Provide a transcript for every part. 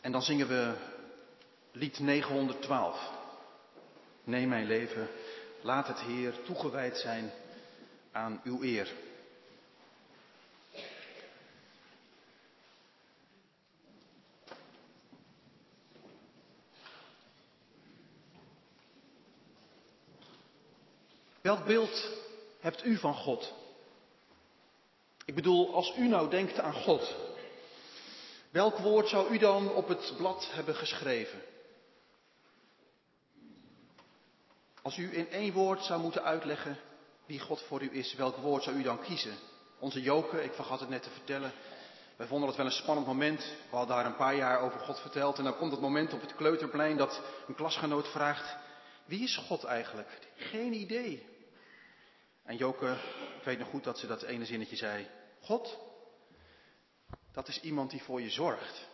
En dan zingen we lied 912. Neem mijn leven, laat het Heer toegewijd zijn aan uw eer. Welk beeld hebt u van God? Ik bedoel, als u nou denkt aan God, welk woord zou u dan op het blad hebben geschreven? Als u in één woord zou moeten uitleggen wie God voor u is, welk woord zou u dan kiezen? Onze Joke, ik vergat het net te vertellen, wij vonden het wel een spannend moment. We hadden daar een paar jaar over God verteld en dan komt het moment op het kleuterplein dat een klasgenoot vraagt, wie is God eigenlijk? Geen idee. En Joke, ik weet nog goed dat ze dat ene zinnetje zei. God, dat is iemand die voor je zorgt.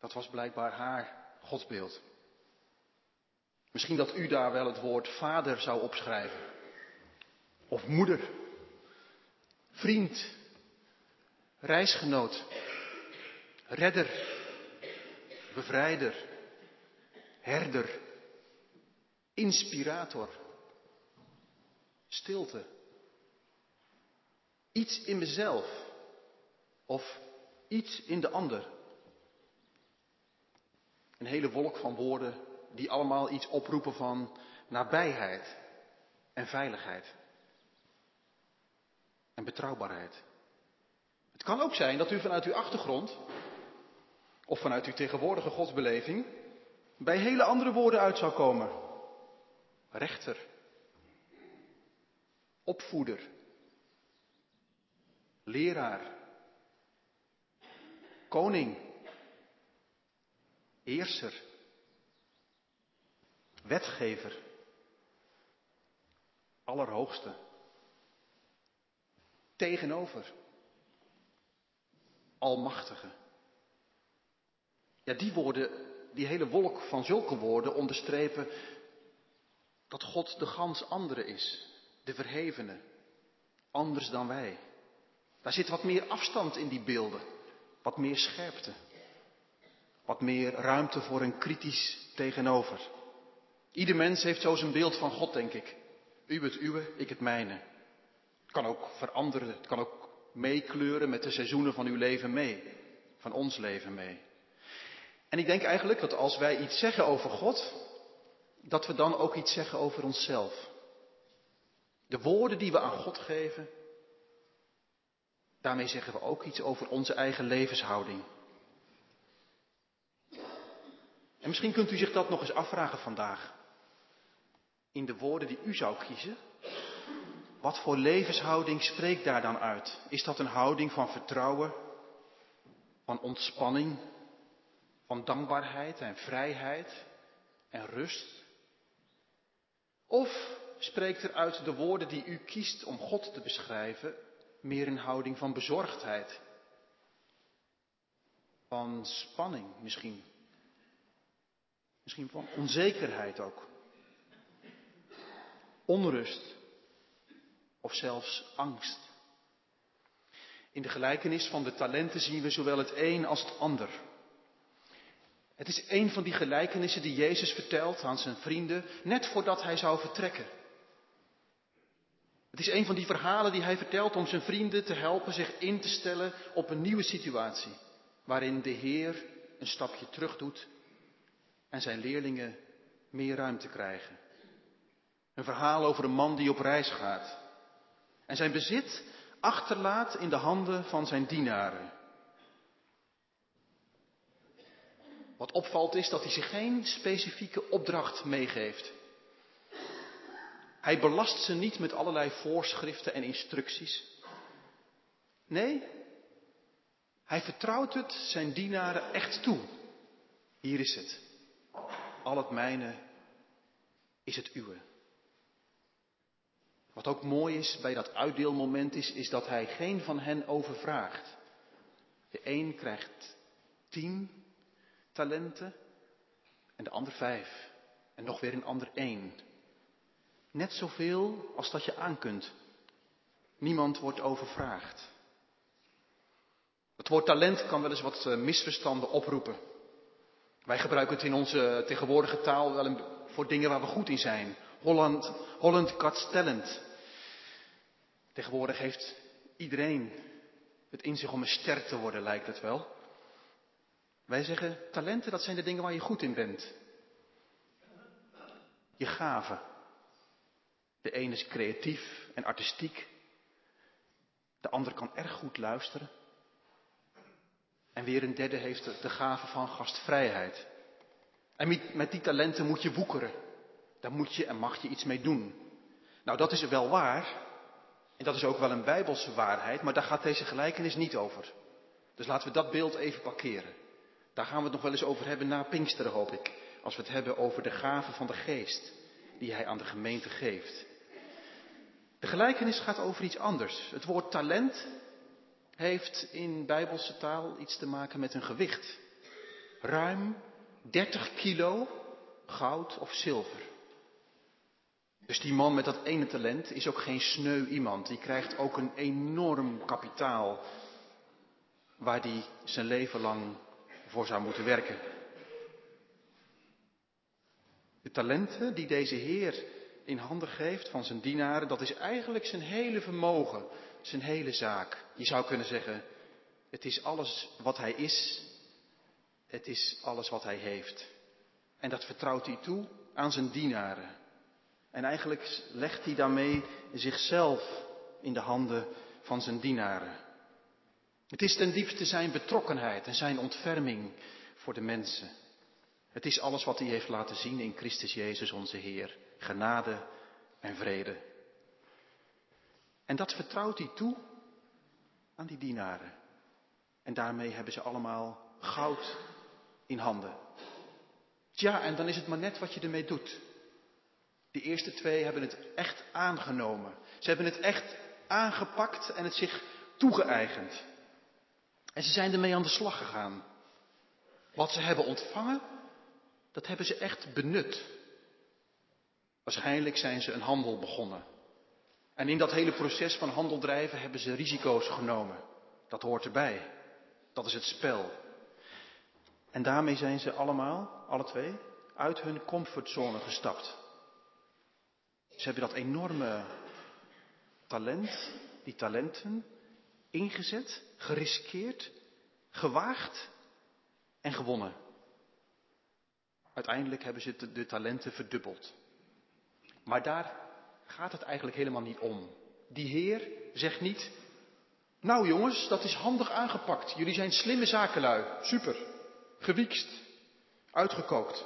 Dat was blijkbaar haar godsbeeld. Misschien dat u daar wel het woord vader zou opschrijven. Of moeder. Vriend. Reisgenoot. Redder. Bevrijder. Herder. Inspirator. Stilte. Iets in mezelf. Of iets in de ander. Een hele wolk van woorden die allemaal iets oproepen van nabijheid en veiligheid en betrouwbaarheid. Het kan ook zijn dat u vanuit uw achtergrond of vanuit uw tegenwoordige godsbeleving bij hele andere woorden uit zou komen. Rechter, opvoeder, leraar, koning, heerser, wetgever, allerhoogste, tegenover, almachtige. Ja, die woorden, die hele wolk van zulke woorden onderstrepen dat God de gans andere is, de verhevene, anders dan wij. Daar zit wat meer afstand in die beelden, wat meer scherpte, wat meer ruimte voor een kritisch tegenover. Ieder mens heeft zo zijn beeld van God, denk ik. U het uwe, ik het mijne. Het kan ook veranderen, het kan ook meekleuren met de seizoenen van uw leven mee, van ons leven mee. En ik denk eigenlijk dat als wij iets zeggen over God, dat we dan ook iets zeggen over onszelf. De woorden die we aan God geven, daarmee zeggen we ook iets over onze eigen levenshouding. En misschien kunt u zich dat nog eens afvragen vandaag in de woorden die u zou kiezen? Wat voor levenshouding spreekt daar dan uit? Is dat een houding van vertrouwen, van ontspanning, van dankbaarheid en vrijheid en rust? Of spreekt er uit de woorden die u kiest om God te beschrijven meer een houding van bezorgdheid, van spanning misschien, misschien van onzekerheid ook? onrust of zelfs angst. In de gelijkenis van de talenten zien we zowel het een als het ander. Het is een van die gelijkenissen die Jezus vertelt aan zijn vrienden net voordat hij zou vertrekken. Het is een van die verhalen die hij vertelt om zijn vrienden te helpen zich in te stellen op een nieuwe situatie, waarin de Heer een stapje terug doet en zijn leerlingen meer ruimte krijgen. Een verhaal over een man die op reis gaat en zijn bezit achterlaat in de handen van zijn dienaren. Wat opvalt is dat hij zich geen specifieke opdracht meegeeft. Hij belast ze niet met allerlei voorschriften en instructies. Nee, hij vertrouwt het zijn dienaren echt toe. Hier is het. Al het mijne is het uwe. Wat ook mooi is bij dat uitdeelmoment is, is dat hij geen van hen overvraagt. De een krijgt tien talenten en de ander vijf. En nog weer een ander één. Net zoveel als dat je aan kunt. Niemand wordt overvraagd. Het woord talent kan wel eens wat eh, misverstanden oproepen. Wij gebruiken het in onze tegenwoordige taal wel voor dingen waar we goed in zijn. Holland, Holland Talent. Tegenwoordig heeft iedereen het in zich om een ster te worden, lijkt het wel. Wij zeggen, talenten, dat zijn de dingen waar je goed in bent. Je gaven. De een is creatief en artistiek. De ander kan erg goed luisteren. En weer een derde heeft de gave van gastvrijheid. En met die talenten moet je woekeren. Daar moet je en mag je iets mee doen. Nou, dat is wel waar. En dat is ook wel een bijbelse waarheid, maar daar gaat deze gelijkenis niet over. Dus laten we dat beeld even parkeren. Daar gaan we het nog wel eens over hebben na Pinksteren, hoop ik. Als we het hebben over de gave van de geest die hij aan de gemeente geeft. De gelijkenis gaat over iets anders. Het woord talent heeft in bijbelse taal iets te maken met een gewicht. Ruim 30 kilo goud of zilver. Dus die man met dat ene talent is ook geen sneu iemand. Die krijgt ook een enorm kapitaal waar die zijn leven lang voor zou moeten werken. De talenten die deze Heer in handen geeft van zijn dienaren, dat is eigenlijk zijn hele vermogen, zijn hele zaak. Je zou kunnen zeggen, het is alles wat hij is, het is alles wat hij heeft. En dat vertrouwt hij toe aan zijn dienaren. En eigenlijk legt hij daarmee zichzelf in de handen van zijn dienaren. Het is ten diepste zijn betrokkenheid en zijn ontferming voor de mensen. Het is alles wat hij heeft laten zien in Christus Jezus onze Heer. Genade en vrede. En dat vertrouwt hij toe aan die dienaren. En daarmee hebben ze allemaal goud in handen. Tja, en dan is het maar net wat je ermee doet. De eerste twee hebben het echt aangenomen. Ze hebben het echt aangepakt en het zich toegeëigend. En ze zijn ermee aan de slag gegaan. Wat ze hebben ontvangen, dat hebben ze echt benut. Waarschijnlijk zijn ze een handel begonnen. En in dat hele proces van handel drijven hebben ze risico's genomen. Dat hoort erbij. Dat is het spel. En daarmee zijn ze allemaal, alle twee, uit hun comfortzone gestapt. Ze hebben dat enorme talent, die talenten, ingezet, geriskeerd, gewaagd en gewonnen. Uiteindelijk hebben ze de talenten verdubbeld. Maar daar gaat het eigenlijk helemaal niet om. Die Heer zegt niet, nou jongens, dat is handig aangepakt. Jullie zijn slimme zakenlui. Super. Gewiekst. Uitgekookt.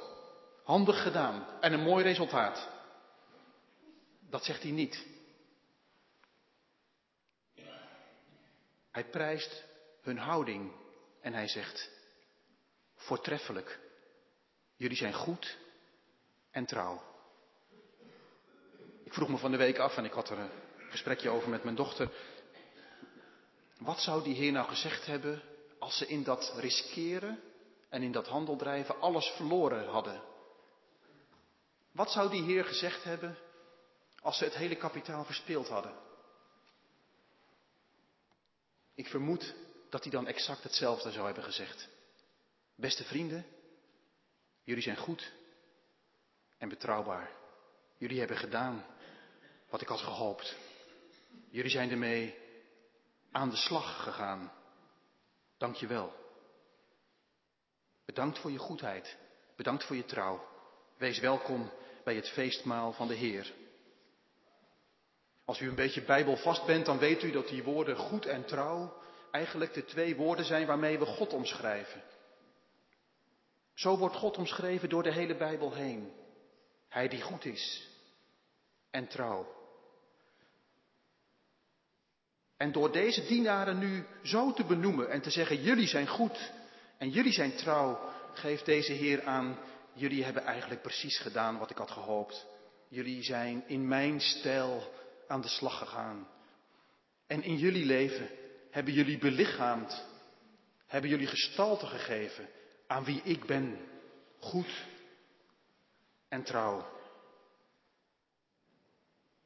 Handig gedaan. En een mooi resultaat. Dat zegt hij niet. Hij prijst hun houding en hij zegt, voortreffelijk, jullie zijn goed en trouw. Ik vroeg me van de week af en ik had er een gesprekje over met mijn dochter. Wat zou die Heer nou gezegd hebben als ze in dat riskeren en in dat handeldrijven alles verloren hadden? Wat zou die Heer gezegd hebben als ze het hele kapitaal verspeeld hadden? Ik vermoed dat hij dan exact hetzelfde zou hebben gezegd. Beste vrienden, jullie zijn goed en betrouwbaar. Jullie hebben gedaan wat ik had gehoopt. Jullie zijn ermee aan de slag gegaan. Dank je wel. Bedankt voor je goedheid. Bedankt voor je trouw. Wees welkom bij het feestmaal van de Heer. Als u een beetje bijbelvast bent, dan weet u dat die woorden goed en trouw eigenlijk de twee woorden zijn waarmee we God omschrijven. Zo wordt God omschreven door de hele Bijbel heen. Hij die goed is en trouw. En door deze dienaren nu zo te benoemen en te zeggen, jullie zijn goed en jullie zijn trouw, geeft deze Heer aan, jullie hebben eigenlijk precies gedaan wat ik had gehoopt. Jullie zijn in mijn stijl aan de slag gegaan. En in jullie leven hebben jullie belichaamd, hebben jullie gestalte gegeven aan wie ik ben, goed en trouw.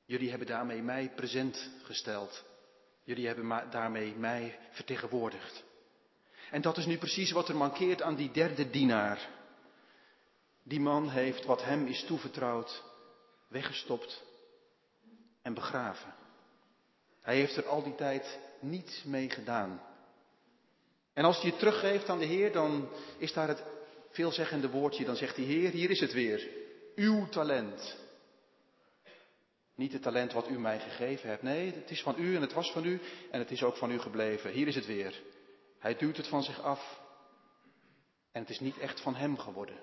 Jullie hebben daarmee mij present gesteld. Jullie hebben daarmee mij vertegenwoordigd. En dat is nu precies wat er mankeert aan die derde dienaar. Die man heeft wat hem is toevertrouwd weggestopt en begraven. Hij heeft er al die tijd niets mee gedaan. En als hij het teruggeeft aan de Heer, dan is daar het veelzeggende woordje. Dan zegt de Heer, hier is het weer. Uw talent. Niet het talent wat u mij gegeven hebt. Nee, het is van u en het was van u en het is ook van u gebleven. Hier is het weer. Hij duwt het van zich af en het is niet echt van hem geworden.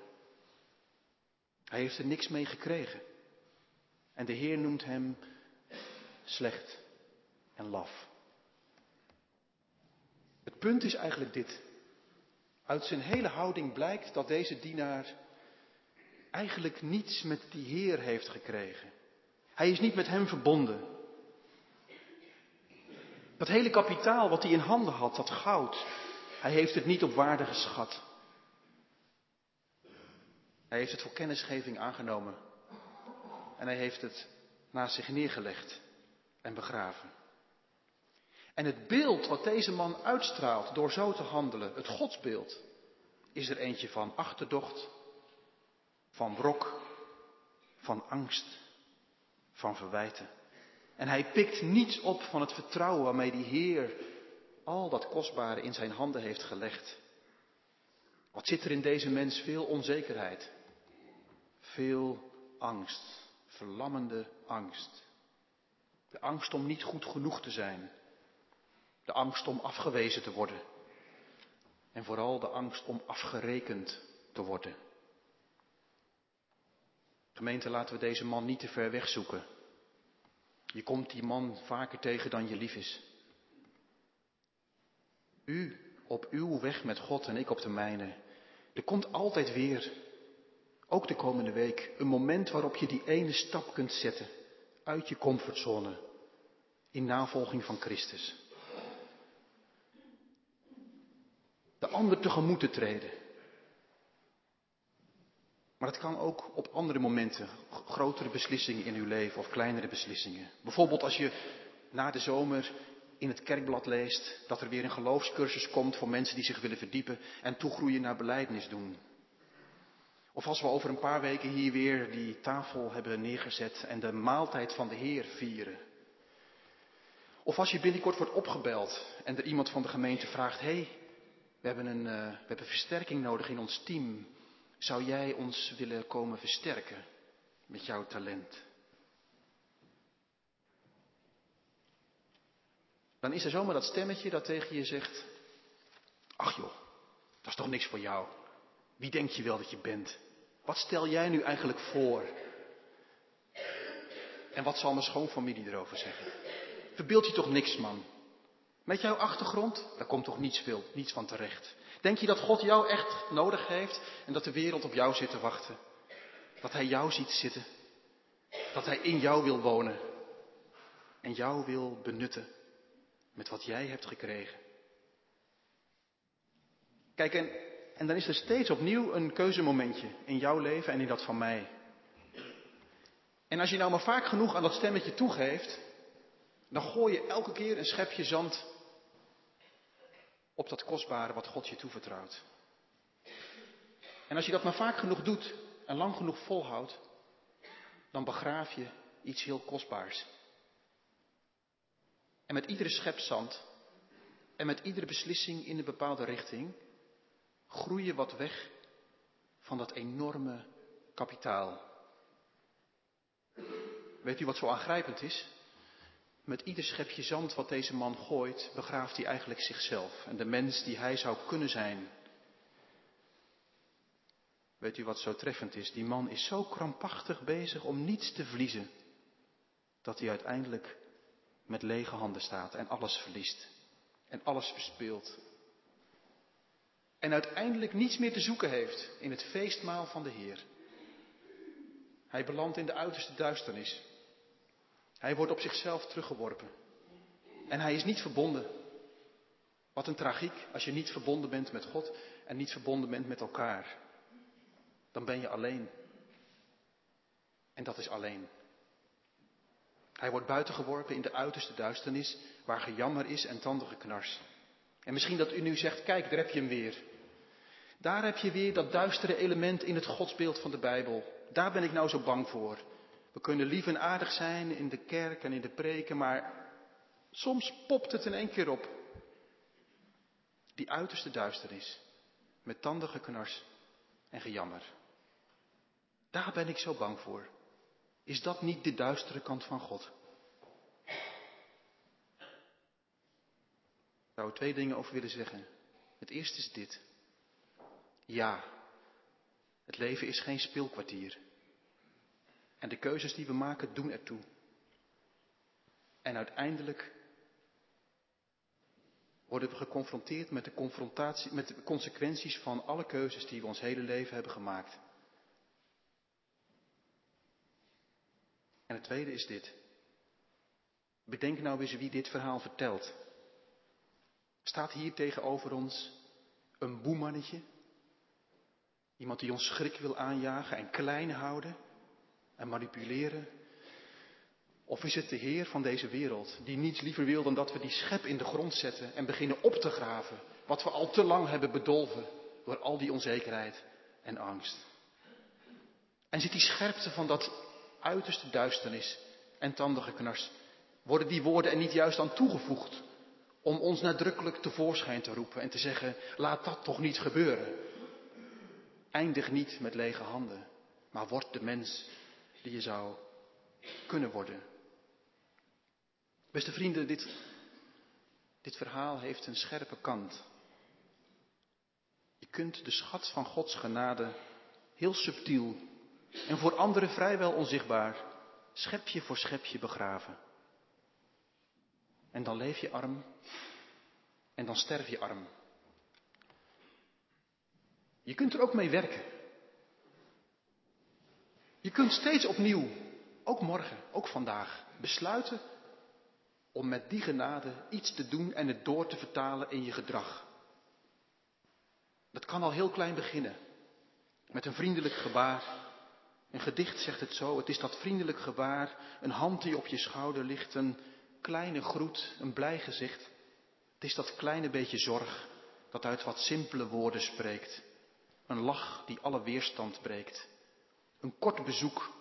Hij heeft er niks mee gekregen. En de Heer noemt hem slecht en laf. Het punt is eigenlijk dit. Uit zijn hele houding blijkt dat deze dienaar eigenlijk niets met die Heer heeft gekregen. Hij is niet met hem verbonden. Dat hele kapitaal wat hij in handen had, dat goud, hij heeft het niet op waarde geschat. Hij heeft het voor kennisgeving aangenomen. En hij heeft het naast zich neergelegd en begraven. En het beeld wat deze man uitstraalt door zo te handelen, het godsbeeld, is er eentje van achterdocht, van wrok, van angst, van verwijten. En hij pikt niets op van het vertrouwen waarmee die Heer al dat kostbare in zijn handen heeft gelegd. Wat zit er in deze mens? Veel onzekerheid, veel angst, verlammende angst. De angst om niet goed genoeg te zijn, de angst om afgewezen te worden en vooral de angst om afgerekend te worden. Gemeente, laten we deze man niet te ver weg zoeken. Je komt die man vaker tegen dan je lief is. U op uw weg met God en ik op de mijne. Er komt altijd weer, ook de komende week, een moment waarop je die ene stap kunt zetten uit je comfortzone in navolging van Christus. De ander tegemoet te treden. Maar het kan ook op andere momenten, grotere beslissingen in uw leven of kleinere beslissingen. Bijvoorbeeld als je na de zomer in het kerkblad leest dat er weer een geloofscursus komt voor mensen die zich willen verdiepen en toegroeien naar beleidnis doen. Of als we over een paar weken hier weer die tafel hebben neergezet en de maaltijd van de Heer vieren. Of als je binnenkort wordt opgebeld en er iemand van de gemeente vraagt, hé, hey, we, hebben een, uh, we hebben versterking nodig in ons team. Zou jij ons willen komen versterken met jouw talent? Dan is er zomaar dat stemmetje dat tegen je zegt, ach joh, dat is toch niks voor jou. Wie denk je wel dat je bent? Wat stel jij nu eigenlijk voor? En wat zal mijn schoonfamilie erover zeggen? Verbeeld je toch niks, man? Met jouw achtergrond, daar komt toch niets veel, niets van terecht. Denk je dat God jou echt nodig heeft en dat de wereld op jou zit te wachten? Dat Hij jou ziet zitten? Dat Hij in jou wil wonen en jou wil benutten met wat jij hebt gekregen? Kijk, en, en dan is er steeds opnieuw een keuzemomentje in jouw leven en in dat van mij. En als je nou maar vaak genoeg aan dat stemmetje toegeeft, dan gooi je elke keer een schepje zand op dat kostbare wat God je toevertrouwt. En als je dat maar vaak genoeg doet en lang genoeg volhoudt, dan begraaf je iets heel kostbaars. En met iedere schep zand en met iedere beslissing in een bepaalde richting groei je wat weg van dat enorme kapitaal. Weet u wat zo aangrijpend is? Met ieder schepje zand wat deze man gooit, begraaft hij eigenlijk zichzelf en de mens die hij zou kunnen zijn. Weet u wat zo treffend is? Die man is zo krampachtig bezig om niets te verliezen, dat hij uiteindelijk met lege handen staat en alles verliest en alles verspeelt. En uiteindelijk niets meer te zoeken heeft in het feestmaal van de Heer. Hij belandt in de uiterste duisternis. Hij wordt op zichzelf teruggeworpen. En hij is niet verbonden. Wat een tragiek als je niet verbonden bent met God en niet verbonden bent met elkaar. Dan ben je alleen. En dat is alleen. Hij wordt buitengeworpen in de uiterste duisternis, waar gejammer is en knars. En misschien dat u nu zegt, kijk, daar heb je hem weer. Daar heb je weer dat duistere element in het godsbeeld van de Bijbel. Daar ben ik nou zo bang voor. We kunnen lief en aardig zijn in de kerk en in de preken, maar soms popt het in één keer op. Die uiterste duisternis, met knars en gejammer. Daar ben ik zo bang voor. Is dat niet de duistere kant van God? Ik zou twee dingen over willen zeggen. Het eerste is dit. Ja, het leven is geen speelkwartier. En de keuzes die we maken doen ertoe. En uiteindelijk worden we geconfronteerd met de, confrontatie, met de consequenties van alle keuzes die we ons hele leven hebben gemaakt. En het tweede is dit. Bedenk nou eens wie dit verhaal vertelt. Staat hier tegenover ons een boemannetje? Iemand die ons schrik wil aanjagen en klein houden en manipuleren? Of is het de Heer van deze wereld die niets liever wil dan dat we die schep in de grond zetten en beginnen op te graven wat we al te lang hebben bedolven door al die onzekerheid en angst? En zit die scherpte van dat uiterste duisternis en knars, worden die woorden er niet juist aan toegevoegd om ons nadrukkelijk tevoorschijn te roepen en te zeggen, laat dat toch niet gebeuren. Eindig niet met lege handen, maar word de mens die je zou kunnen worden. Beste vrienden, dit, dit verhaal heeft een scherpe kant. Je kunt de schat van Gods genade heel subtiel en voor anderen vrijwel onzichtbaar schepje voor schepje begraven. En dan leef je arm en dan sterf je arm. Je kunt er ook mee werken. Je kunt steeds opnieuw, ook morgen, ook vandaag, besluiten om met die genade iets te doen en het door te vertalen in je gedrag. Dat kan al heel klein beginnen, met een vriendelijk gebaar. Een gedicht zegt het zo, het is dat vriendelijk gebaar, een hand die op je schouder ligt, een kleine groet, een blij gezicht. Het is dat kleine beetje zorg dat uit wat simpele woorden spreekt. Een lach die alle weerstand breekt. Een kort bezoek.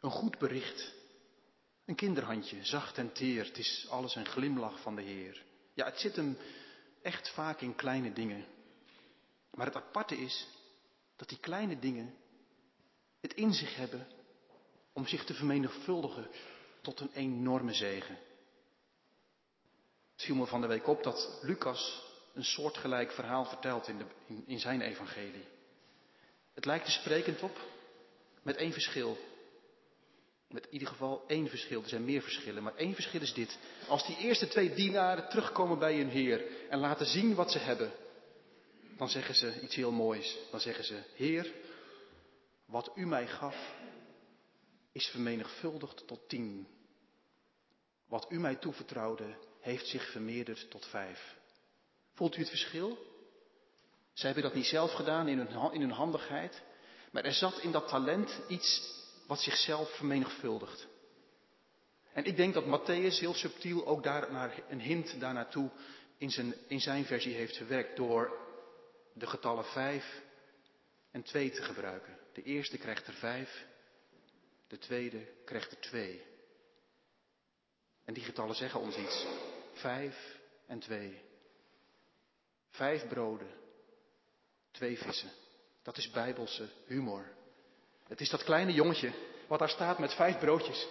Een goed bericht. Een kinderhandje, zacht en teer. Het is alles een glimlach van de Heer. Ja, het zit hem echt vaak in kleine dingen. Maar het aparte is dat die kleine dingen het in zich hebben om zich te vermenigvuldigen tot een enorme zegen. Het viel me van de week op dat Lucas een soortgelijk verhaal vertelt in, de, in, in zijn evangelie. Het lijkt er sprekend op, met één verschil. Met in ieder geval één verschil. Er zijn meer verschillen, maar één verschil is dit. Als die eerste twee dienaren terugkomen bij hun Heer en laten zien wat ze hebben, dan zeggen ze iets heel moois. Dan zeggen ze, Heer, wat u mij gaf, is vermenigvuldigd tot tien. Wat u mij toevertrouwde, heeft zich vermeerderd tot vijf. Voelt u het verschil? Zij hebben dat niet zelf gedaan in in hun handigheid, maar er zat in dat talent iets wat zichzelf vermenigvuldigt. En ik denk dat Matthäus heel subtiel ook daar naar, een hint daarnaartoe in zijn, in zijn versie heeft verwerkt door de getallen vijf en twee te gebruiken. De eerste krijgt er vijf, de tweede krijgt er twee. En die getallen zeggen ons iets. Vijf en twee. Vijf broden, twee vissen. Dat is bijbelse humor. Het is dat kleine jongetje wat daar staat met vijf broodjes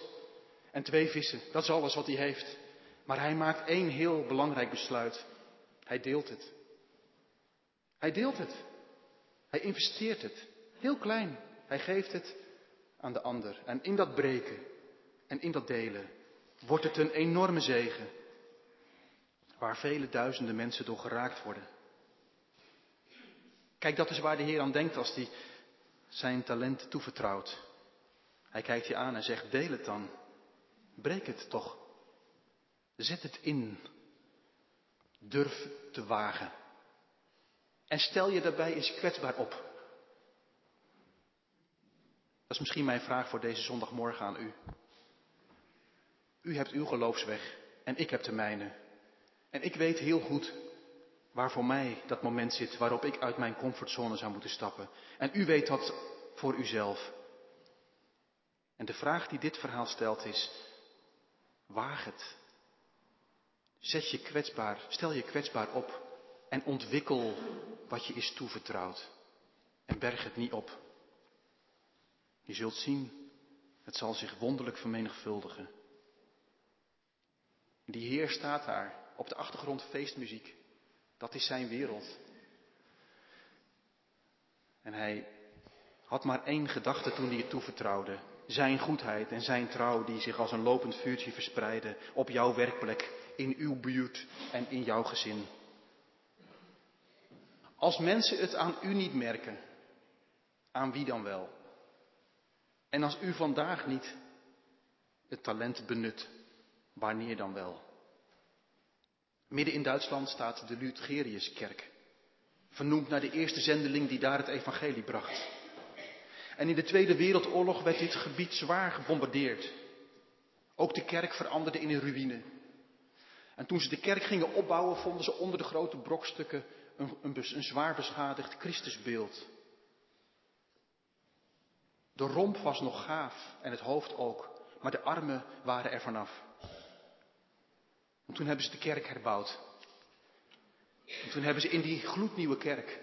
en twee vissen. Dat is alles wat hij heeft. Maar hij maakt één heel belangrijk besluit. Hij deelt het. Hij deelt het. Hij investeert het. Heel klein. Hij geeft het aan de ander. En in dat breken en in dat delen wordt het een enorme zegen. Waar vele duizenden mensen door geraakt worden. Kijk, dat is waar de Heer aan denkt als hij zijn talent toevertrouwt. Hij kijkt je aan en zegt, deel het dan. Breek het toch. Zet het in. Durf te wagen. En stel je daarbij eens kwetsbaar op. Dat is misschien mijn vraag voor deze zondagmorgen aan u. U hebt uw geloofsweg en ik heb de mijne. En ik weet heel goed waar voor mij dat moment zit waarop ik uit mijn comfortzone zou moeten stappen. En u weet dat voor uzelf. En de vraag die dit verhaal stelt is, waag het. Zet je kwetsbaar, stel je kwetsbaar op en ontwikkel wat je is toevertrouwd. En berg het niet op. Je zult zien, het zal zich wonderlijk vermenigvuldigen. Die Heer staat daar, op de achtergrond feestmuziek. Dat is zijn wereld. En hij had maar één gedachte toen hij het toevertrouwde. Zijn goedheid en zijn trouw die zich als een lopend vuurtje verspreiden op jouw werkplek, in uw buurt en in jouw gezin. Als mensen het aan u niet merken, aan wie dan wel? En als u vandaag niet het talent benut, wanneer dan wel? Midden in Duitsland staat de Lutheriuskerk, vernoemd naar de eerste zendeling die daar het evangelie bracht. En in de Tweede Wereldoorlog werd dit gebied zwaar gebombardeerd. Ook de kerk veranderde in een ruïne. En toen ze de kerk gingen opbouwen, vonden ze onder de grote brokstukken een, een, een zwaar beschadigd Christusbeeld. De romp was nog gaaf en het hoofd ook, maar de armen waren er vanaf. En toen hebben ze de kerk herbouwd. En toen hebben ze in die gloednieuwe kerk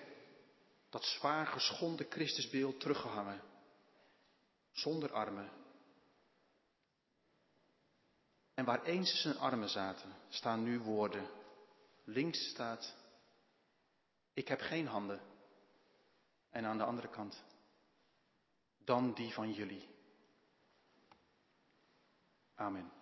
dat zwaar geschonden Christusbeeld teruggehangen. Zonder armen. En waar eens zijn armen zaten, staan nu woorden. Links staat, ik heb geen handen. En aan de andere kant, dan die van jullie. Amen.